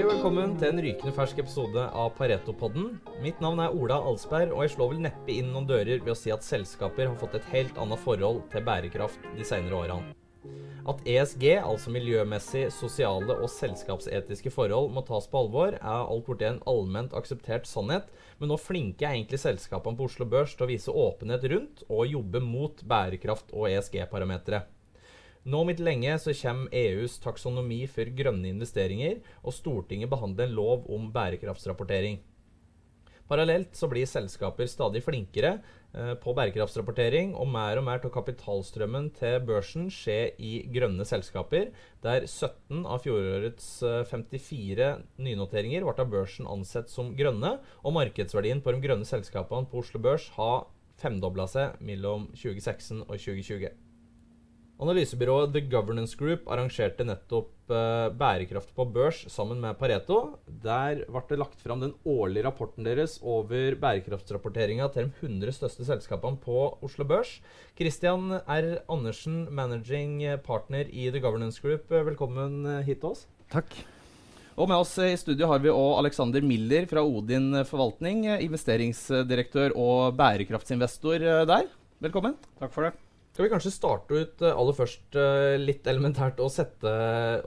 Hei og velkommen til en rykende fersk episode av Pareto-podden. Mitt navn er Ola Alsberg, og jeg slår vel neppe inn noen dører ved å si at selskaper har fått et helt annet forhold til bærekraft de senere årene. At ESG, altså miljømessig, sosiale og selskapsetiske forhold, må tas på alvor, er alt borti en allment akseptert sannhet, men nå flinke er egentlig selskapene på Oslo Børs til å vise åpenhet rundt og jobbe mot bærekraft og ESG-parametere. Nå om ikke lenge så kommer EUs taksonomi for grønne investeringer, og Stortinget behandler en lov om bærekraftsrapportering. Parallelt så blir selskaper stadig flinkere eh, på bærekraftsrapportering, og mer og mer av kapitalstrømmen til børsen skjer i grønne selskaper, der 17 av fjorårets 54 eh, nynoteringer ble av børsen ansett som grønne, og markedsverdien på de grønne selskapene på Oslo Børs har femdobla seg mellom 2016 og 2020. Analysebyrået The Governance Group arrangerte nettopp uh, bærekraft på børs sammen med Pareto. Der ble det lagt fram den årlige rapporten deres over bærekraftsrapporteringa til de 100 største selskapene på Oslo Børs. Christian R. Andersen, managing partner i The Governance Group, velkommen hit til oss. Takk. Og med oss i studio har vi òg Alexander Miller fra Odin forvaltning, investeringsdirektør og bærekraftsinvestor der. Velkommen. Takk for det. Skal vi kanskje starte ut eh, aller først eh, litt elementært og sette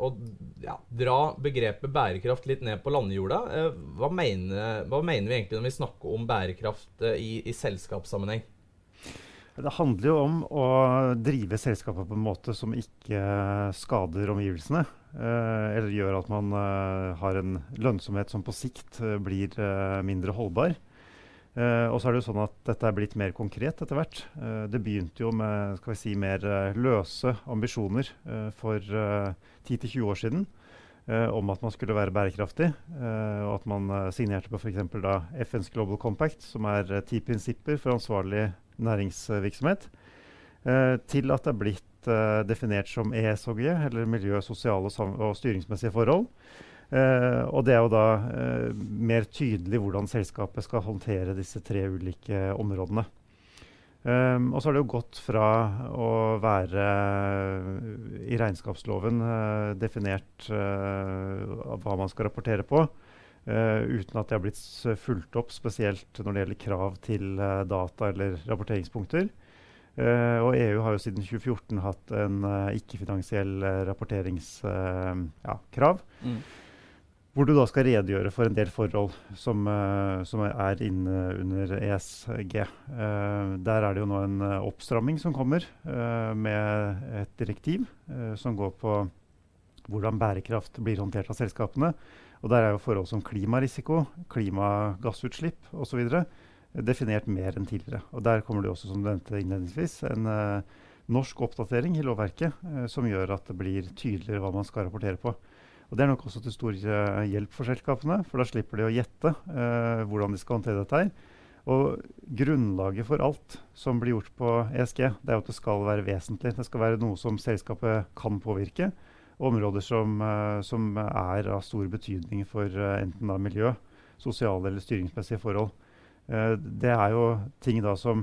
og ja, dra begrepet bærekraft litt ned på landjorda. Eh, hva mener, hva mener vi egentlig når vi snakker om bærekraft i, i selskapssammenheng? Det handler jo om å drive selskapet på en måte som ikke skader omgivelsene. Eller gjør at man har en lønnsomhet som på sikt blir mindre holdbar. Uh, og så er det jo sånn at dette er blitt mer konkret etter hvert. Uh, det begynte jo med skal vi si, mer uh, løse ambisjoner for 10-20 år siden om at man skulle være bærekraftig. og at man signerte på f.eks. FNs Global Compact, som er ti prinsipper for ansvarlig næringsvirksomhet, til at det er blitt definert som ESOG, eller miljø, sosiale og, og styringsmessige forhold. Uh, og det er jo da uh, mer tydelig hvordan selskapet skal håndtere disse tre ulike områdene. Um, og så har det jo gått fra å være uh, i regnskapsloven definert hva man skal rapportere på, uten at det har blitt fulgt opp, spesielt når det gjelder krav til data eller rapporteringspunkter. og EU har jo siden 2014 hatt en ikke-finansiell rapporteringskrav. Ja, mm. Hvor du da skal redegjøre for en del forhold som, uh, som er inne under ESG. Uh, der er det jo nå en uh, oppstramming som kommer med et direktiv som går på hvordan bærekraft blir håndtert av selskapene. Og der er jo forhold som klimarisiko, klimagassutslipp osv. definert mer enn tidligere. Og der kommer det også, som du nevnte innledningsvis, en norsk oppdatering i lovverket som gjør at det blir tydeligere hva man skal rapportere på. Og Det er nok også til stor uh, hjelp for selskapene, for da slipper de å gjette uh, hvordan de skal håndtere dette. her. Og Grunnlaget for alt som blir gjort på ESG, det er at det skal være vesentlig. Det skal være noe som selskapet kan påvirke. Områder som, uh, som er av stor betydning for enten da miljø, sosiale eller styringsmessige forhold. det er jo ting da som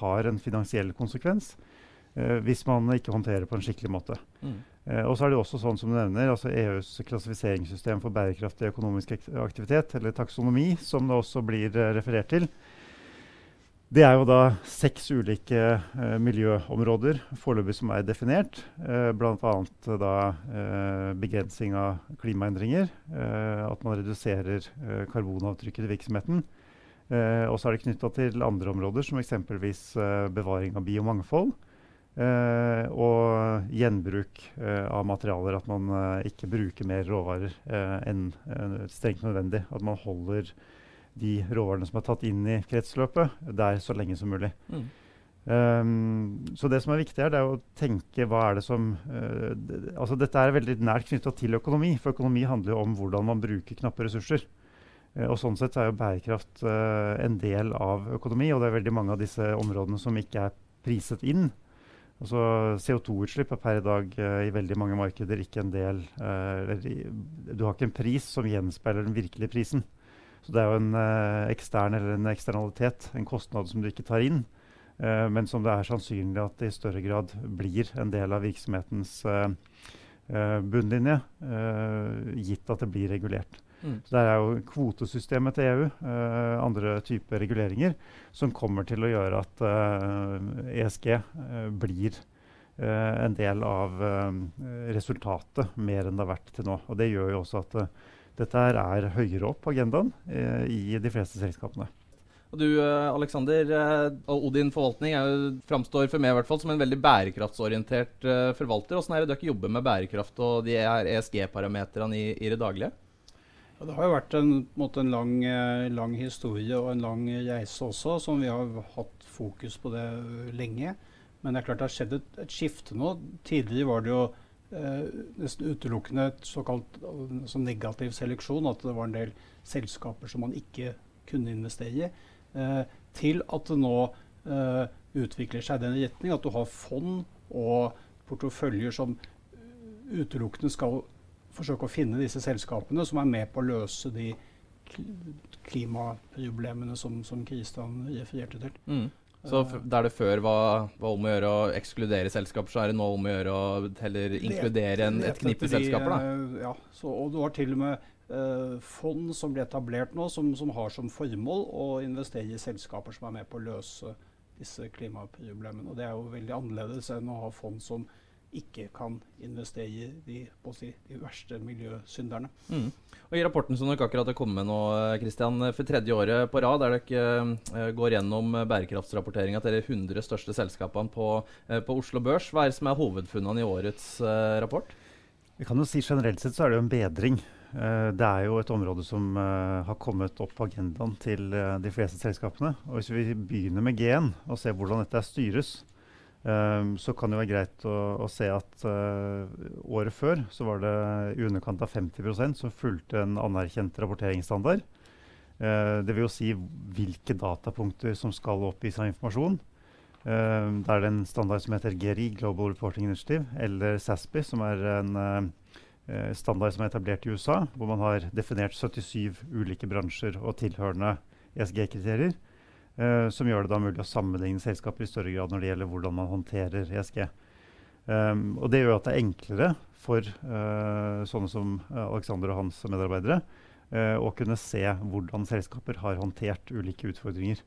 har en finansiell konsekvens hvis man ikke håndterer på en skikkelig måte. Mm. Eh, og så er det også sånn som du nevner, altså EUs klassifiseringssystem for bærekraftig økonomisk aktivitet, eller taksonomi, som det også blir uh, referert til. Det er jo da seks ulike eh, miljøområder foreløpig som er definert. Eh, Bl.a. da eh, begrensning av klimaendringer. at man reduserer karbonavtrykket i virksomheten. og så er det knytta til andre områder, som eksempelvis bevaring av biomangfold. Uh, og gjenbruk uh, av materialer. At man uh, ikke bruker mer råvarer enn strengt nødvendig. At man holder de råvarene som er tatt inn i kretsløpet, der så lenge som mulig. Mm. Um, så det som er viktig her, det er å tenke hva er det som altså Dette er veldig nært knytta til økonomi, for økonomi handler jo om hvordan man bruker knappe ressurser. og Sånn sett er jo bærekraft en del av økonomi, og det er veldig mange av disse områdene som ikke er priset inn. Altså CO2-utslipp er per i dag uh, i veldig mange markeder ikke en del uh, Du har ikke en pris som gjenspeiler den virkelige prisen. Så det er jo en uh, ekstern eller en eksternalitet, en kostnad som du ikke tar inn, men som det er sannsynlig at det i større grad blir en del av virksomhetens bunnlinje, gitt at det blir regulert. Mm. Så Det er jo kvotesystemet til EU, andre typer reguleringer, som kommer til å gjøre at ESG uh, blir en del av resultatet mer enn det har vært til nå. Og Det gjør jo også at dette er høyere opp på agendaen i de fleste selskapene. Og du eh, Alexander, eh, og Odin forvaltning er, framstår for meg i hvert fall som en veldig bærekraftsorientert uh, forvalter. Hvordan er det dere jobber med bærekraft og de ESG-parametrene i, i, det daglige? Ja, det har jo vært en, en, lang, lang, historie og en lang reise også, som vi har hatt fokus på det lenge. Men det er klart det har skjedd et, et skifte nå. Tidligere var det jo eh, nesten utelukkende et såkalt altså negativ seleksjon. At det var en del selskaper som man ikke kunne investere i. Eh, til at det nå eh, utvikler seg i den retning at du har fond og porteføljer som utelukkende skal forsøke å finne disse selskapene som er med på å løse de klimaproblemene som, som Kristian refererte til. Mm. Så der det før var, var, om å gjøre å ekskludere selskaper, så er det nå om å gjøre å heller inkludere en, et knippe selskaper? da? Eh, ja, så, og du har til og med eh, fond som blir etablert nå, som, som, har som formål å investere i selskaper som er med på å løse disse klimaproblemene. Og Det er jo veldig annerledes enn å ha fond som ikke kan investere i de, si, de verste miljøsynderne. Mm. Og I rapporten som dere akkurat har kommet med nå, Christian, for tredje året på rad, der dere uh, går gjennom bærekraftsrapporteringa til de 100 største selskapene på, uh, på, Oslo Børs, hva er det som er hovedfunnene i årets uh, rapport? Vi kan jo si Generelt sett så er det jo en bedring. Eh, det er jo et område som har kommet opp på agendaen til de fleste selskapene. Og Hvis vi begynner med G1 og ser hvordan dette styres, um, så kan det være greit å, å se at uh, året før så var det i underkant av 50% som fulgte en anerkjent rapporteringsstandard. det vil jo si hvilke datapunkter som skal oppgis av informasjon. det er en standard som heter GRI, Global Reporting Initiative, eller SASPI, som er en Eh, standard som er etablert i USA, hvor man har definert 77 ulike bransjer og tilhørende ESG-kriterier. Uh, som gjør det da mulig å sammenligne selskaper i større grad når det gjelder hvordan man håndterer ESG. Um, ehm, og Det gjør at det er enklere for uh, sånne som Alexander og hans medarbeidere uh, å kunne se hvordan selskaper har håndtert ulike utfordringer.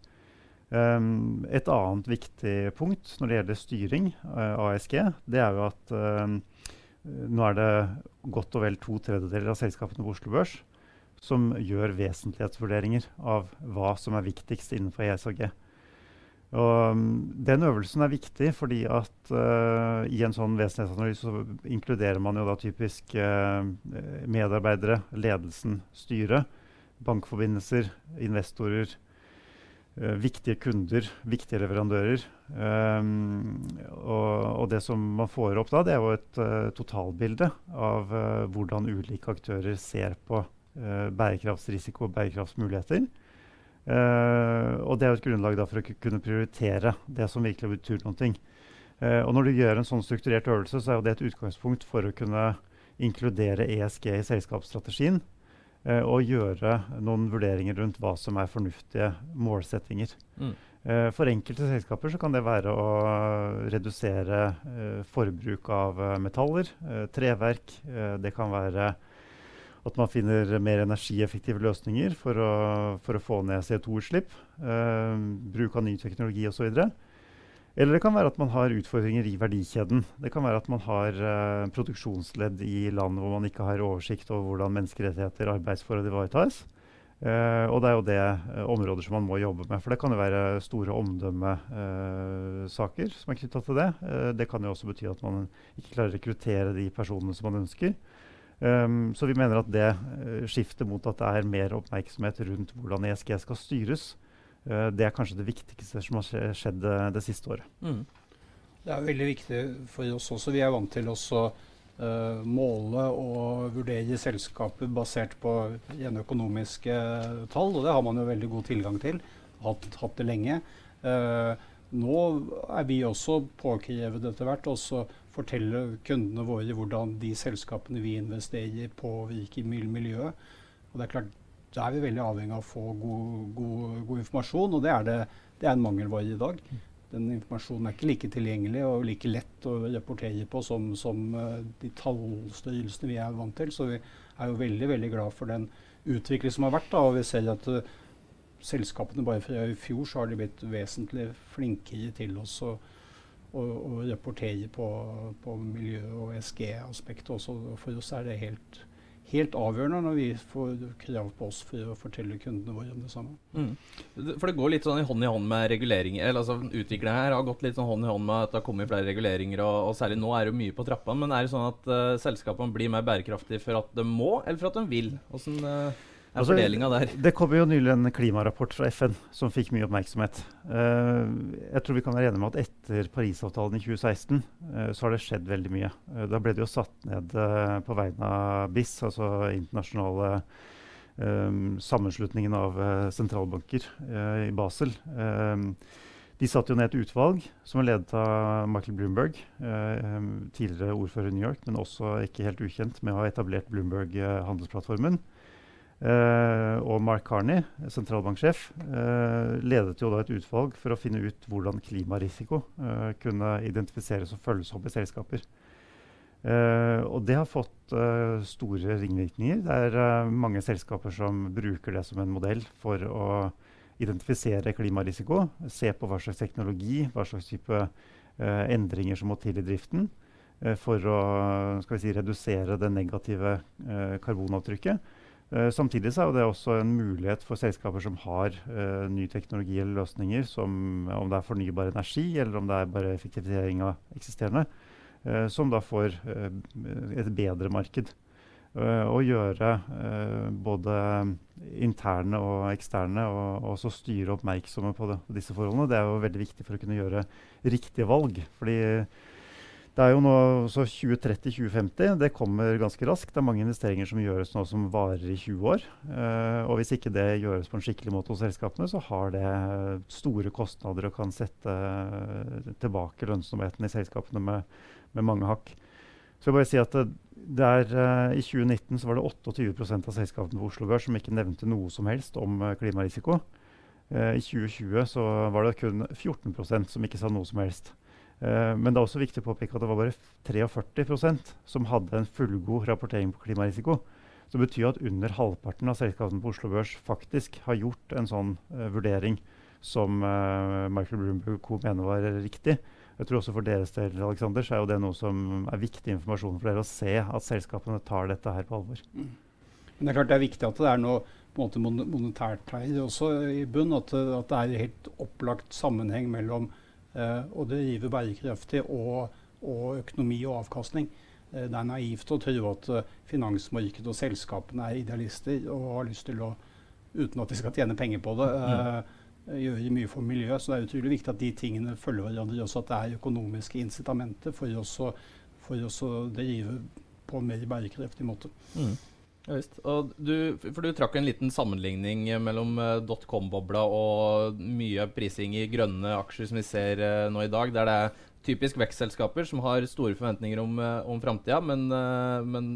Um, et annet viktig punkt når det gjelder styring av ESG, det er jo at nå er det godt og vel to tredjedeler av selskapene på Oslo Børs som gjør vesentlighetsvurderinger av hva som er viktigst innenfor ESG. Og um, den øvelsen er viktig fordi at uh, i en sånn vesentlighetsanalyse så inkluderer man jo da typisk uh, medarbeidere, ledelsen, styret, bankforbindelser, investorer, uh, viktige kunder, viktige leverandører. Um, og, og, det som man får opp da, det er jo et totalbilde av hvordan ulike aktører ser på bærekraftsrisiko og bærekraftsmuligheter. og det er jo et grunnlag for å kunne prioritere det som virkelig betyr noe. og når du gjør en sånn strukturert øvelse, så er jo det et utgangspunkt for å kunne inkludere ESG i selskapsstrategien eh, og gjøre noen vurderinger rundt hva som er fornuftige målsettinger. Mm. Uh, for enkelte selskaper så kan det være å redusere uh, forbruk av eh, metaller, uh, treverk. Eh, det kan være at man finner mer energieffektive løsninger for å, for å få ned CO2-utslipp. bruk av ny teknologi osv. Eller det kan være at man har utfordringer i verdikjeden. Det kan være at man har uh, produksjonsledd i land hvor man ikke har oversikt over hvordan menneskerettigheter og arbeidsforhold ivaretas. Uh, og det er jo det uh, områder som man må jobbe med. For det kan jo være store omdømmesaker som er knytta til det. det kan jo også bety at man ikke klarer å rekruttere de personene som man ønsker. Um, så vi mener at det skiftet mot at det er mer oppmerksomhet rundt hvordan ESG skal styres, uh, det er kanskje det viktigste som har skjedd det, det siste året. Mm. Det er veldig viktig for oss også. Vi er vant til å uh, måle og vurdere selskaper basert på rene økonomiske tall, og det har man jo veldig god tilgang til. Hatt, hatt det lenge. Uh, nå er vi også påkrevet etter hvert også fortelle kundene våre hvordan de selskapene vi investerer i, påvirker miljøet. Og det er klart da er vi veldig avhengig av å få god, god, god informasjon, og det er, det, det er en mangelvare i dag. den informasjonen er ikke like tilgjengelig og like lett å rapportere på som, som uh, de tallstørrelsene vi er vant til. Så vi er jo veldig veldig glad for den utvikling som har vært. Da, og vi ser at uh, selskapene bare fra i fjor så har de blitt vesentlig flinkere til oss å, å, å rapportere på, på miljø- og SG-aspektet også. For oss er det helt helt avgjørende når vi får krav på oss for å fortelle kundene våre om det samme. Mm. For det går litt sånn i hånd i hånd med reguleringer. eller altså Utviklingen her har gått litt sånn hånd i hånd med at det har kommet flere reguleringer, og, og særlig nå er det mye på trappene. Men er det sånn at uh, selskapene blir mer bærekraftige for at de må, eller for at de vil? Hvordan... Uh er altså, fordelinga der? Det kom jo nylig en klimarapport fra FN som fikk mye oppmerksomhet. Uh, jeg tror vi kan være enige med at etter Parisavtalen i 2016 uh, så har det skjedd veldig mye. Uh, da ble det jo satt ned på vegne av BIS, altså internasjonale sammenslutningen av sentralbanker i Basel. de satte jo ned et utvalg som er ledet av Michael Bloomberg, tidligere ordfører i New York, men også ikke helt ukjent med å ha etablert Bloomberg-handelsplattformen. Uh, og Mark Carney, sentralbanksjef, uh, ledet jo da et utvalg for å finne ut hvordan klimarisiko uh, kunne identifiseres og følges opp i selskaper. og det har fått store ringvirkninger. Det er mange selskaper som bruker det som en modell for å identifisere klimarisiko, se på hva slags teknologi, hva slags type endringer som må til i driften for å si, redusere det negative karbonavtrykket. Uh, samtidig er det også en mulighet for selskaper som har uh, ny teknologi eller løsninger, som, om det er fornybar energi eller om det er bare effektivisering av eksisterende, uh, som da får et bedre marked. Å gjøre både interne og eksterne, og også styre oppmerksomme på, det, på, disse forholdene, det er jo veldig viktig for å kunne gjøre riktige valg. fordi det er jo nå 2030-2050. Det kommer ganske raskt. Det er mange investeringer som gjøres nå som varer i 20 år. Uh, og hvis ikke det gjøres på en skikkelig måte hos selskapene, så har det store kostnader og kan sette uh, tilbake lønnsomheten i selskapene med, med, mange hakk. Så jeg bare si at det, det er, uh, I 2019 så var det 28 av selskapene på Oslo Børs som ikke nevnte noe som helst om klimarisiko. I 2020 så var det kun 14% som ikke sa noe som helst. Uh, men det er også viktig å påpeke at det var bare 43% som hadde en fullgod rapportering på klimarisiko. Det betyr at under halvparten av selskapene på Oslo Børs faktisk har gjort en sånn uh, vurdering som uh, Michael Bloomberg Co. mener var riktig. Jeg tror også For deres del Alexander, så er jo det noe som er viktig informasjon for dere å se at selskapene tar dette her på alvor. Mm. Men Det er klart det er viktig at det er noe på en måte monetært her også i bunn. At, at det er helt opplagt sammenheng mellom Eh, og det driver bærekraftig og, og, økonomi og avkastning. Eh, det er naivt å tro at eh, finansmarkedet og selskapene er idealister og har lyst til å, uten at de skal tjene penger på det, mm. gjøre mye for miljøet. Så det er utrolig viktig at de tingene følger hverandre. Også at det er økonomiske incitamenter for oss å, for oss å drive på en mer bærekraftig måte. Mm. Ja, visst. Du, for du trakk en liten sammenligning mellom uh, dotcom-bobla og mye prising i grønne aksjer som vi ser uh, nå i dag, der det er typisk vekstselskaper som har store forventninger om, uh, om framtida, men, men,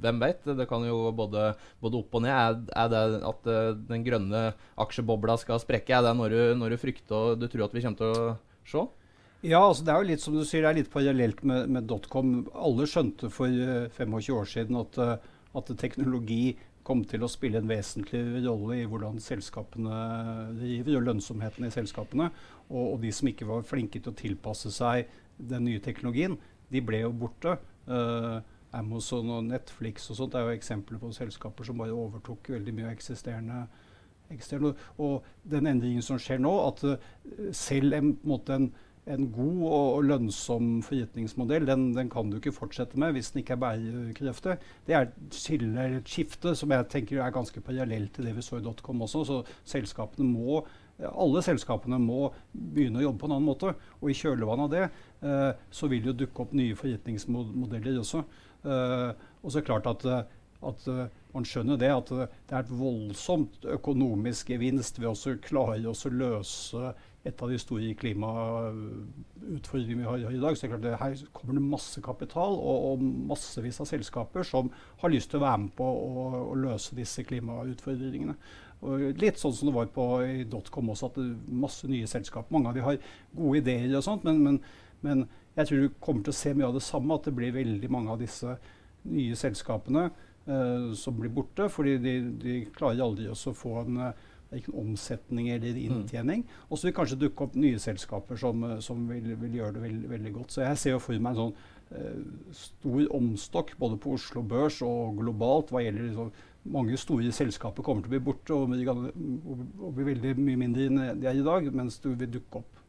hvem vet? Det kan jo både, både opp og ned. Er, er det at den grønne aksjebobla skal sprekke? Er det når du, når du frykter og du tror at vi kommer til å se? Ja, altså det er jo litt som du sier, det er litt parallelt med, med dotcom. Alle skjønte for 25 år siden at at teknologi kom til å spille en vesentlig rolle i hvordan selskapene driver, og lønnsomheten i selskapene. Og, og, de som ikke var flinke til å tilpasse seg den nye teknologien, de ble jo borte. Uh, Amazon og Netflix og sånt er jo eksempler på selskaper som bare overtok veldig mye eksisterende. eksisterende. Og den endringen som skjer nå, at uh, selv en, måte, en en god og lønnsom forretningsmodell den, den, kan du ikke fortsette med hvis den ikke er bærekraftig. Det er et skifte som jeg tenker er ganske parallelt til det vi så i Dotcom også. Så selskapene må, alle selskapene må begynne å jobbe på en annen måte. Og i kjølvannet av det eh, så vil det dukke opp nye forretningsmodeller også. Eh, og så er det klart at, at uh, man skjønner det, at det er et voldsomt økonomisk gevinst ved å klare å løse et av de store klimautfordringene vi har i dag. Så det er her kommer det masse kapital og, og, massevis av selskaper som har lyst til å være med på å, å løse disse klimautfordringene. og litt sånn som det var på i Dotcom også, at det er masse nye selskap. Mange av de har gode ideer og sånt, men, men, men, jeg tror du kommer til å se mye av det samme. At det blir veldig mange av disse nye selskapene uh, som blir borte. Fordi de, de klarer aldri å få en uh, ikke omsetning eller mm. inntjening. Mm. Og så vil kanskje dukke opp nye selskaper som, som vil, vil, gjøre det veldig, veldig, godt. Så jeg ser jo for meg en sånn uh, stor omstokk både på Oslo Børs og globalt hva gjelder liksom, mange store selskaper kommer til å bli borte og, og, og bli veldig mye mindre enn de er i dag, mens det vil dukke opp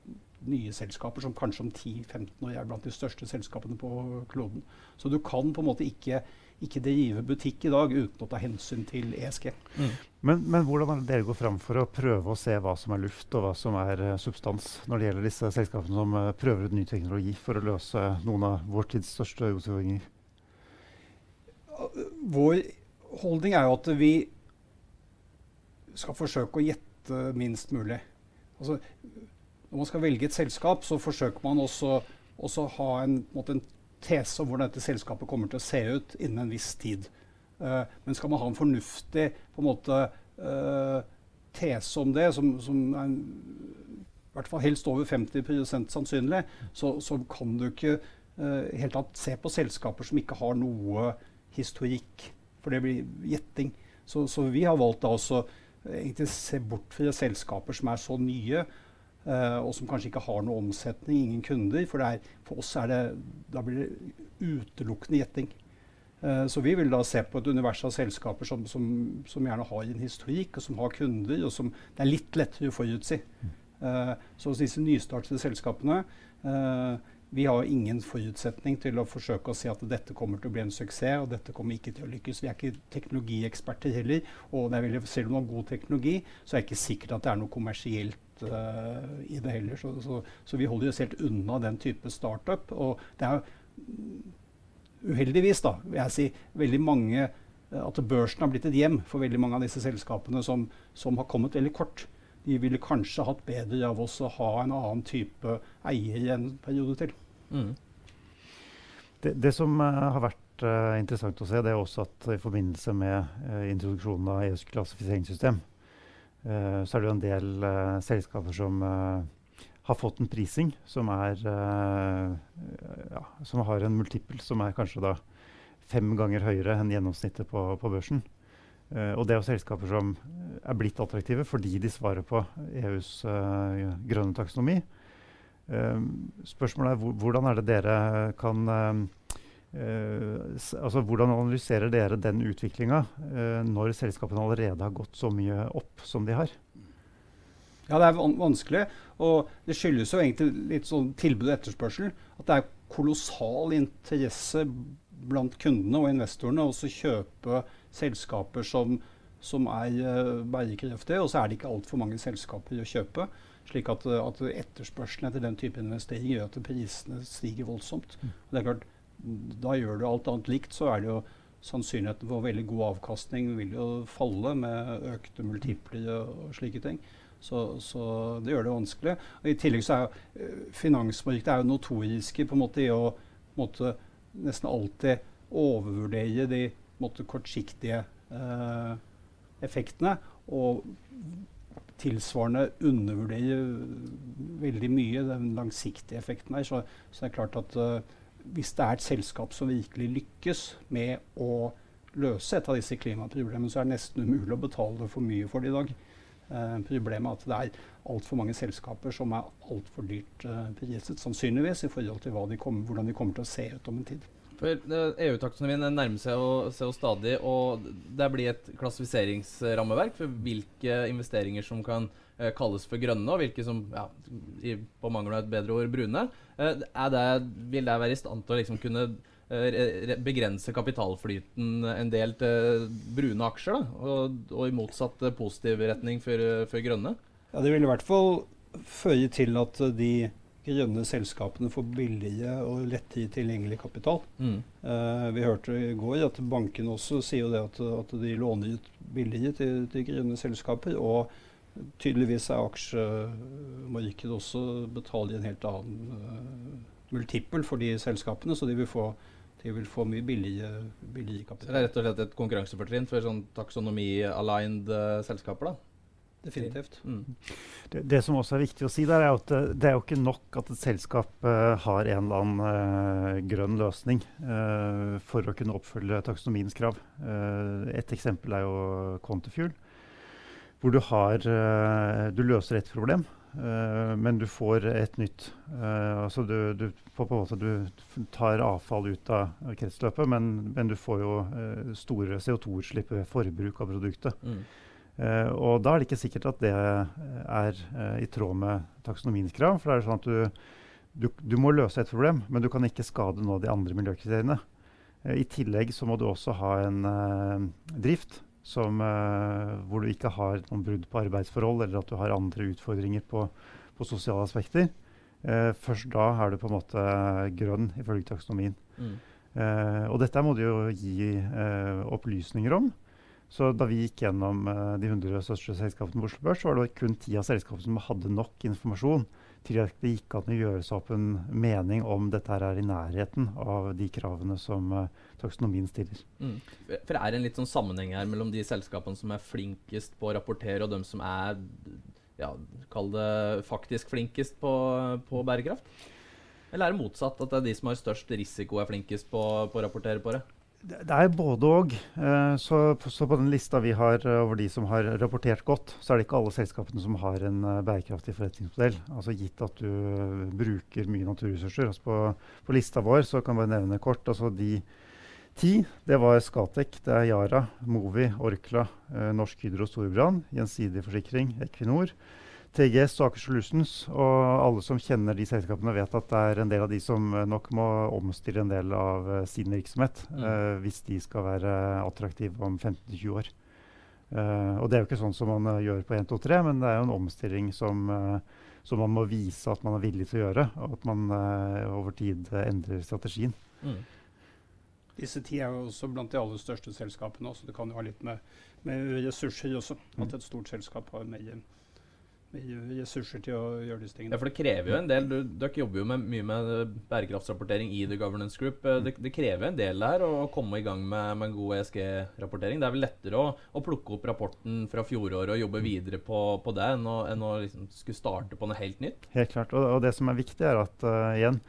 nye selskaper som kanskje om 10-15 år er blant de største selskapene på kloden. Så du kan på en måte ikke, ikke drive butikk i dag uten å ta hensyn til ESG. Mm. Men, men, hvordan er det dere går fram for å prøve å se hva som er luft og hva som er uh, substans når det gjelder disse selskapene som uh, prøver ut ny teknologi for å løse noen av vår tids største utfordringer? Vår holdning er jo at vi skal forsøke å gjette minst mulig. Altså, når man skal velge et selskap, så forsøker man også å ha en, en, tese om hvordan dette selskapet kommer til å se ut innen en viss tid. Uh, men skal man ha en fornuftig på en måte, uh, tese om det, som, som er en, i hvert fall helst over 50 sannsynlig, så, så, kan du ikke uh, helt tatt se på selskaper som ikke har noe historikk for det blir gjetting. Så, så, vi har valgt da også eh, egentlig se bort fra selskaper som er så nye, og som kanskje ikke har noe omsetning, ingen kunder. For, er, for oss er det, da blir det utelukkende gjetting. Uh, så vi vil da se på et univers av selskaper som, som, som, gjerne har en historikk, og som har kunder, og som det er litt lettere å forutsi. Uh, så disse nystartede selskapene vi har ingen forutsetning til å forsøke å si at dette kommer til å bli en suksess, og dette kommer ikke til å lykkes. Vi er ikke teknologieksperter heller. Og veldig, selv om det har god teknologi, så er det ikke sikkert at det er noe kommersielt i det heller. Så, så, så, vi holder oss helt unna den type startup. Og det er uheldigvis, da, vil jeg si, veldig mange uh, At børsen har blitt et hjem for veldig mange av disse selskapene som, som har kommet veldig kort de ville kanskje hatt bedre av oss å ha en annen type eier i en periode til. Mm. Det, det, som uh, har vært uh, interessant å se, det er også at i forbindelse med uh, introduksjonen av EUs klassifiseringssystem, så er det jo en del selskaper som har fått en prising som er ja, som har en multiple som er kanskje da fem ganger høyere enn gjennomsnittet på, på børsen. Uh, og det er jo selskaper som er blitt attraktive fordi de svarer på EUs uh, grønne taksonomi. Uh, spørsmålet er hvordan er det dere kan altså Hvordan analyserer dere den utviklinga når selskapene allerede har gått så mye opp som de har? Ja, det er van vanskelig. Og det skyldes jo egentlig litt sånn tilbud og etterspørsel. At det er kolossal interesse blant kundene og investorene å kjøpe selskaper som, som er uh, bærekraftige, og så er det ikke altfor mange selskaper å kjøpe. Slik at, at etterspørselen etter den type investering gjør at prisene stiger voldsomt. Mm. det er klart, Da gjør du alt annet likt, så er det jo sannsynligheten for veldig god avkastning vil jo falle med økte multipler og, slike ting. Så, så, det gjør det vanskelig. Og I tillegg så er jo uh, finansmarkedet er jo notoriske på en måte i å måte, nesten alltid overvurdere de måte, kortsiktige eh, effektene. Og tilsvarende undervurdere veldig mye den langsiktige effekten her. Så, så det er klart at uh, hvis det er et selskap som virkelig lykkes med å løse et av disse klimaproblemene, så er det nesten umulig å betale for mye for det i dag. Eh, problemet er at det er altfor mange selskaper som er altfor dyrt eh, priset, sannsynligvis, i forhold til de kom, hvordan de kommer til å se ut om en tid. EU-taksonomien nærmer seg jo, seg jo stadig, og det blir et klassifiseringsrammeverk for hvilke investeringer som kan eh, kalles for grønne, og hvilke som ja, i, på mangel av et bedre ord brune. Eh, det, vil det være i stand til å liksom kunne eh, begrense kapitalflyten en del til brune aksjer, da, og, og i motsatt eh, positiv retning for, for grønne? Ja, Det vil i hvert fall føre til at de grønne selskapene får billige og lettere tilgjengelig kapital. Mm. Eh, vi hørte i går at bankene også sier det at, at de låner ut billigere til, til, grønne selskaper. Og tydeligvis er aksjemarkedet også betaler en helt annen uh, multiple for de selskapene, så de vil få de vil få mye billigere, kapital. Så det er rett og slett et konkurransefortrinn for sånn taksonomi-aligned uh, selskaper, da? Definitivt. Mm. Det, det som også er viktig å si, der er at det, det er jo ikke nok at et selskap uh, har en eller annen uh, grønn løsning eh, for å kunne oppfølge taksonomiens krav. Uh, et eksempel er jo Quantafuel, hvor du, har, eh, du løser et problem, eh, men du får et nytt. Eh, altså du, du, måte, du tar avfall ut av kretsløpet, men, men du får jo store CO2-utslipp ved forbruk av produktet. Mm. Og da er det ikke sikkert at det er i tråd med taksonomiens krav. For det er sånn at du, du, du må løse et problem, men du kan ikke skade nå de andre miljøkriteriene. Eh, I tillegg så må du også ha en eh, drift som, eh, hvor du ikke har noen brudd på arbeidsforhold, eller at du har andre utfordringer på, på sosiale aspekter. Eh, først da er du på en måte grønn, ifølge taksonomien. Mm. Eh, og dette må du jo gi opplysninger om. Så da vi gikk gjennom uh, de 100 største selskapene på Oslo Børs, så var det kun ti av selskapene som hadde nok informasjon til at det gikk an å gjøre seg opp en mening om dette her er i nærheten av de kravene som uh, taksonomien stiller. Mm. For det er en litt sånn sammenheng her mellom de selskapene som er flinkest på å rapportere, og dem som er ja, kall det faktisk flinkest på, på bærekraft? Eller er det motsatt, at det er de som har størst risiko, er flinkest på, på å rapportere på det? Det, er både og. Eh, så, så på den lista vi har eh, over de som har rapportert godt, så er det ikke alle selskapene som har en eh, bærekraftig forretningsmodell. Altså Gitt at du bruker mye naturressurser. Altså på, på lista vår så kan jeg bare nevne kort. altså de ti, det var Skatec, det er Yara, Movi, Orkla, Norsk Hydro Storbrann, Gjensidig Forsikring, Equinor. TGS og Aker Solutions, og alle som kjenner de selskapene, vet at det er en del av de som eh, nok må omstille en del av eh, sin virksomhet Mm. uh, hvis de skal være attraktive om 15-20 år. Uh, og det er jo ikke sånn som man gjør på 1, 2, 3, men det er jo en omstilling som, uh, som man må vise at man er villig til å gjøre, og at man over tid endrer strategien. Mm. Disse ti er jo også blant de aller største selskapene, så det kan jo ha litt med, med ressurser også. Mm. At et stort selskap har mer ressurser til å gjøre disse tingene. Ja, for det krever jo en del. Du, dere jobber jo med, mye med bærekraftsrapportering i The Governance Group. Eh, Det, det krever en del der å komme i gang med, med god ESG-rapportering. Det er vel lettere å, å plukke opp rapporten fra fjoråret og jobbe videre på, på det, enn å, enn å liksom skulle starte på noe helt nytt. Helt klart. Og, og det som er viktig, er at uh, igjen,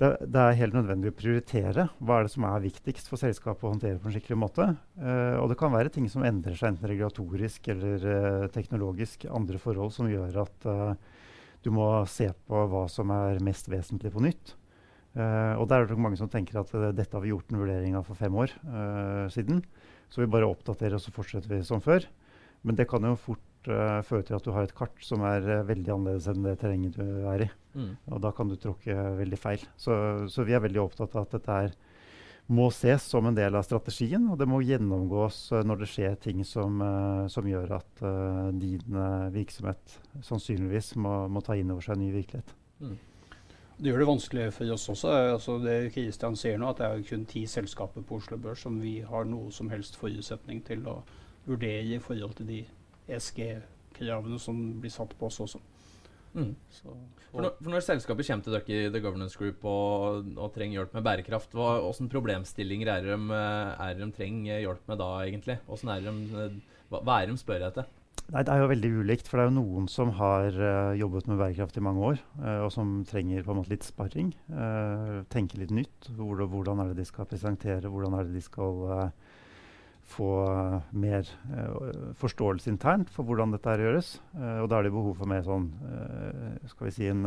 det, det er helt nødvendig å prioritere. Hva er det som er viktigst for selskapet å håndtere på en skikkelig måte? Uh, og det kan være ting som endrer seg, enten regulatorisk eller uh, teknologisk. Andre forhold som gjør at uh, du må se på hva som er mest vesentlig på nytt. Og der er det mange som tenker at dette har vi gjort en vurdering av for fem år siden. Så vi bare oppdaterer og så fortsetter vi som før. Men det kan jo fort eh, fører til at du har et kart som er uh, veldig annerledes enn det terrenget du er i. Mm. Og da kan du tråkke veldig feil. Så, så vi er veldig opptatt av at dette her må ses som en del av strategien, og det må gjennomgås uh, når det skjer ting som, som gjør at din virksomhet sannsynligvis må, må ta inn over seg en ny virkelighet. Mm. Det gjør det vanskelig for oss også. Altså det Kristian sier nå, at det er kun ti selskaper på Oslo Børs som vi har noe som helst forutsetning til å vurdere i forhold til de ESG-kravene som blir satt på oss også. Mm. Så, For, når, for når selskapet kommer til dere i The Governance Group og, og trenger hjelp med bærekraft, hva, hvilke problemstillinger er det de, de trenger hjelp med da, egentlig? Er de, hva, hva er det de spør etter? Nei, Det er jo veldig ulikt, for det er jo noen som har uh, jobbet med bærekraft i mange år, uh, og som trenger på en måte litt sparring. Uh, tenke litt nytt. Hvor, hvordan er det de skal presentere, hvordan er det de skal få eh, mer eh, forståelse internt for hvordan dette her gjøres. Eh, og da er det behov for mer sånn, skal vi si en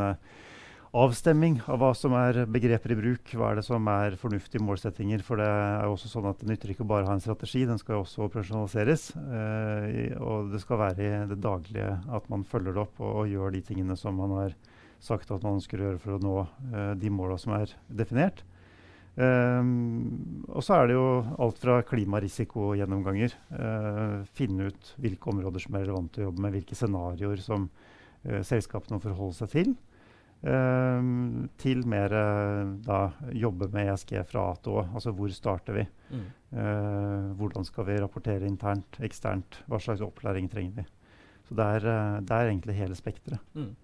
avstemming av hva som er begreper i bruk. Hva er det som er fornuftige målsettinger? For det er jo også sånn at det nytter ikke bare ha en strategi, den skal jo også operasjonaliseres. Eh, og det skal være i det daglige at man følger det opp og, og gjør de tingene som man har sagt at man ønsker å gjøre for å nå eh, de måla som er definert. Um, og så er det jo alt fra klimarisikogjennomganger. Uh, finne ut hvilke områder som er relevante å jobbe med, hvilke scenarioer som uh, selskapene må forholde seg til. Um, til mer uh, da jobbe med ESG fra A til Å. Altså hvor starter vi? Mm. Uh, hvordan skal vi rapportere internt, eksternt? Hva slags opplæring trenger vi? Så det er, det er egentlig hele spekteret. Mm.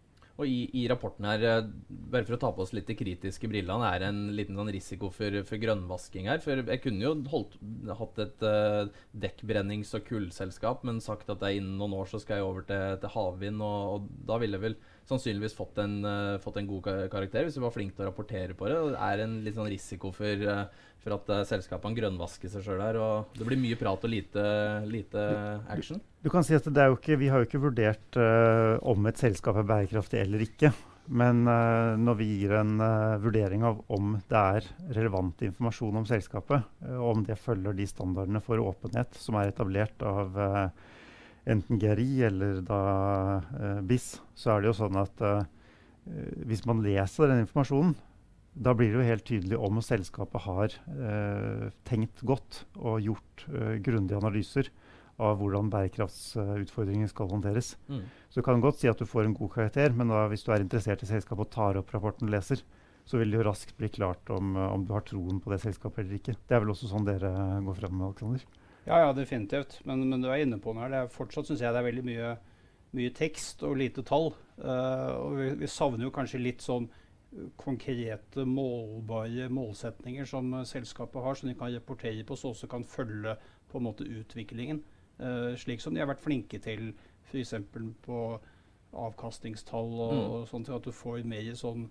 Og i, i, rapporten her, eh, bare for å ta på oss litt de kritiske brillene, er en liten sånn risiko for, for, grønnvasking her. For jeg kunne jo holdt, hatt et uh, dekkbrennings- og kullselskap, men sagt at det er innen noen år så skal jeg over til, til havvind, og, og, da ville vel sannsynligvis fått en, uh, fått en god karakter hvis vi var flinke til å rapportere på det. Det er en litt sånn risiko for uh, for at uh, selskapene grønnvasker seg sjøl her. Og det blir mye prat og lite, lite action. Du, du, kan si at ikke, Vi har jo ikke vurdert uh, om et selskap er bærekraftig eller ikke. Men uh, når vi gir en vurdering av om det er relevant informasjon om selskapet, og om det følger de standardene for åpenhet som er etablert av enten GRI eller da BIS, så er det jo sånn at hvis man leser den informasjonen, da blir det jo helt tydelig om selskapet har eh, tenkt godt og gjort eh, grundige analyser av hvordan bærekraftsutfordringer skal håndteres. Mm. Så du kan godt si at du får en god karakter, men da, hvis du er interessert i selskapet og tar opp rapporten og leser, så vil det jo raskt bli klart om, eh, om, du har troen på det selskapet eller ikke. Det er vel også sånn dere går fram med, Alexander? Ja, ja, definitivt. Men, men du er inne på noe her. Det er fortsatt syns jeg det er veldig mye, mye tekst og lite tall. Uh, og vi, vi savner jo kanskje litt sånn konkrete, målbare målsetninger som uh, selskapet har, som de kan rapportere på, så også kan følge på en måte utviklingen. Uh, slik som de har vært flinke til f.eks. på avkastningstall og, mm. og sånt, at du får mer sånn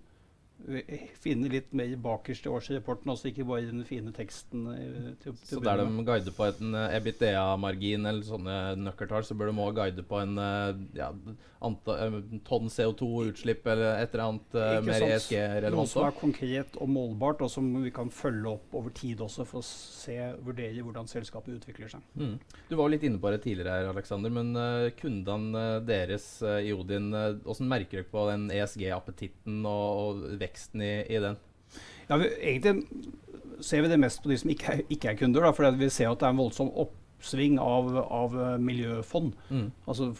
finne litt mer bakerst i årsrapporten, også ikke bare den fine teksten. Eh, til, til så der de guider på en uh, EBITDA-margin eller sånne nøkkeltall, så bør de òg guide på en uh, ja, uh, tonn CO2-utslipp eller et eller annet ikke mer ESG-relevant? Noe som er konkret og målbart, og som vi kan følge opp over tid også, for å se, vurdere hvordan selskapet utvikler seg. Mm. Du var litt inne på det tidligere, her, Alexander, men kundene deres i Odin, hvordan merker dere på den ESG-appetitten og, og veksten i, i den? Ja, vi, egentlig ser vi det mest på de som ikke er, ikke er kunder. Da, for vi ser at det er en voldsom oppsving av, av eh, miljøfond. Mm. Altså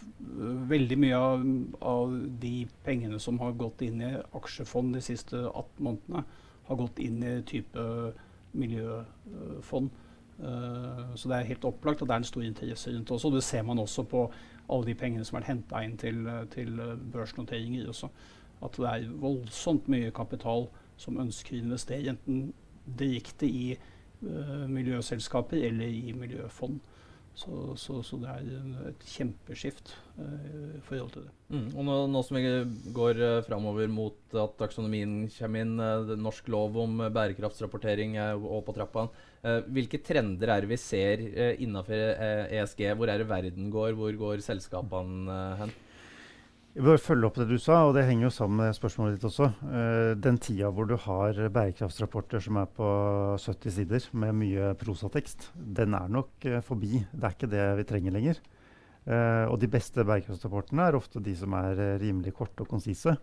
Veldig mye av, av, de pengene som har gått inn i aksjefond de siste 18 månedene, har gått inn i type miljøfond. Uh, så det er helt opplagt at det er en stor interesse rundt også. Det ser man også på alle de pengene som er henta inn til, til børsnoteringer også at det er voldsomt mye kapital som ønsker å investere, enten direkte i uh, miljøselskaper eller i miljøfond. Så, så, så, det er et kjempeskift uh, i forhold til det. Mm. Og nå, nå, som vi går uh, framover mot at taksonomien kommer inn, uh, norsk lov om bærekraftsrapportering er òg på trappa. Uh, hvilke trender er det vi ser uh, innenfor ESG? E hvor er det verden går? Hvor går selskapene hen? Jeg bør følge opp det du sa, og det henger jo sammen med spørsmålet ditt også. Uh, den tida hvor du har bærekraftsrapporter som er på 70 sider med mye prosatekst, den er nok uh, forbi. Det er ikke det vi trenger lenger. Uh, og de beste bærekraftsrapportene er ofte de som er rimelig korte og konsise.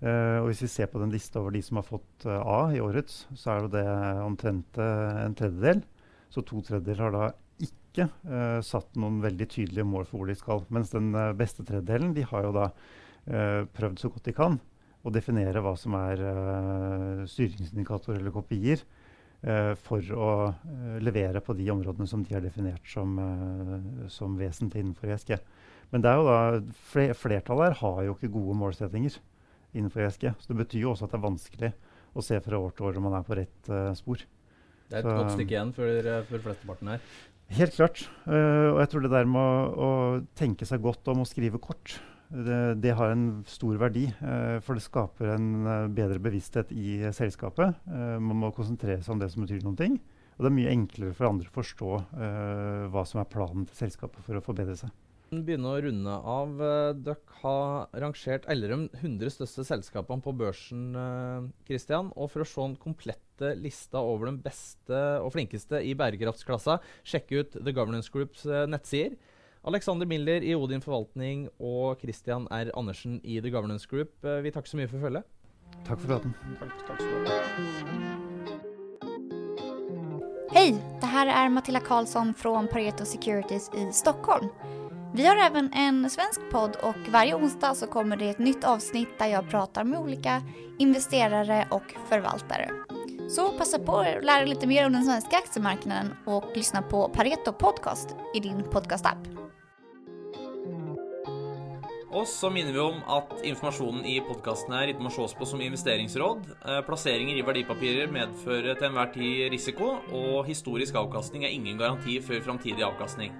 og hvis vi ser på den lista over de som har fått A i årets, så er det omtrent en tredjedel. Så to tredjedeler har da ikke uh, satt noen veldig tydelige mål for hvor de skal. Mens den uh, beste tredjedelen de har jo da uh, prøvd så godt de kan å definere hva som er styringsindikatorer eller kopier for å levere på de områdene som de har definert som, som vesentlig innenfor ESG. Men det er jo da, flertallet her har jo ikke gode målsettinger innenfor ESG. Så det betyr jo også at det er vanskelig å se fra år til år om man er på rett spor. Det er et så, godt stykke igjen før, for flesteparten her. Helt klart. Uh, og jeg tror det der med å, å, tenke seg godt om å skrive kort, det, det har en stor verdi. Uh, for det skaper en uh, bedre bevissthet i selskapet. man må konsentrere seg om det som betyr noen ting. Og det er mye enklere for andre å forstå hva som er planen til selskapet for å forbedre seg begynne å runde av. Eh, dere har rangert Ellerum 100 største selskapene på børsen, Kristian. Eh, og for å se den komplette lista over de beste og flinkeste i bærekraftsklassa, sjekk ut The Governance Groups eh, nettsider. Alexander Miller i Odin forvaltning og Christian R. Andersen i The Governance Group. Vi takker så mye for følget. Takk for praten. Takk, takk skal du ha. Hej! Det här är Matilda Karlsson från Pareto Securities i Stockholm. Vi har även en svensk podd och varje onsdag så kommer det ett nytt avsnitt där jag pratar med olika investerare och förvaltare. Så passa på att lära dig lite mer om den svenska aktiemarknaden och lyssna på Pareto Podcast i din podcastapp. Og så minner vi om at informasjonen i podkasten her ikke må ses på som investeringsråd. Eh, Plasseringer i verdipapirer medfører til enhver tid risiko, og historisk avkastning er ingen garanti for framtidig avkastning.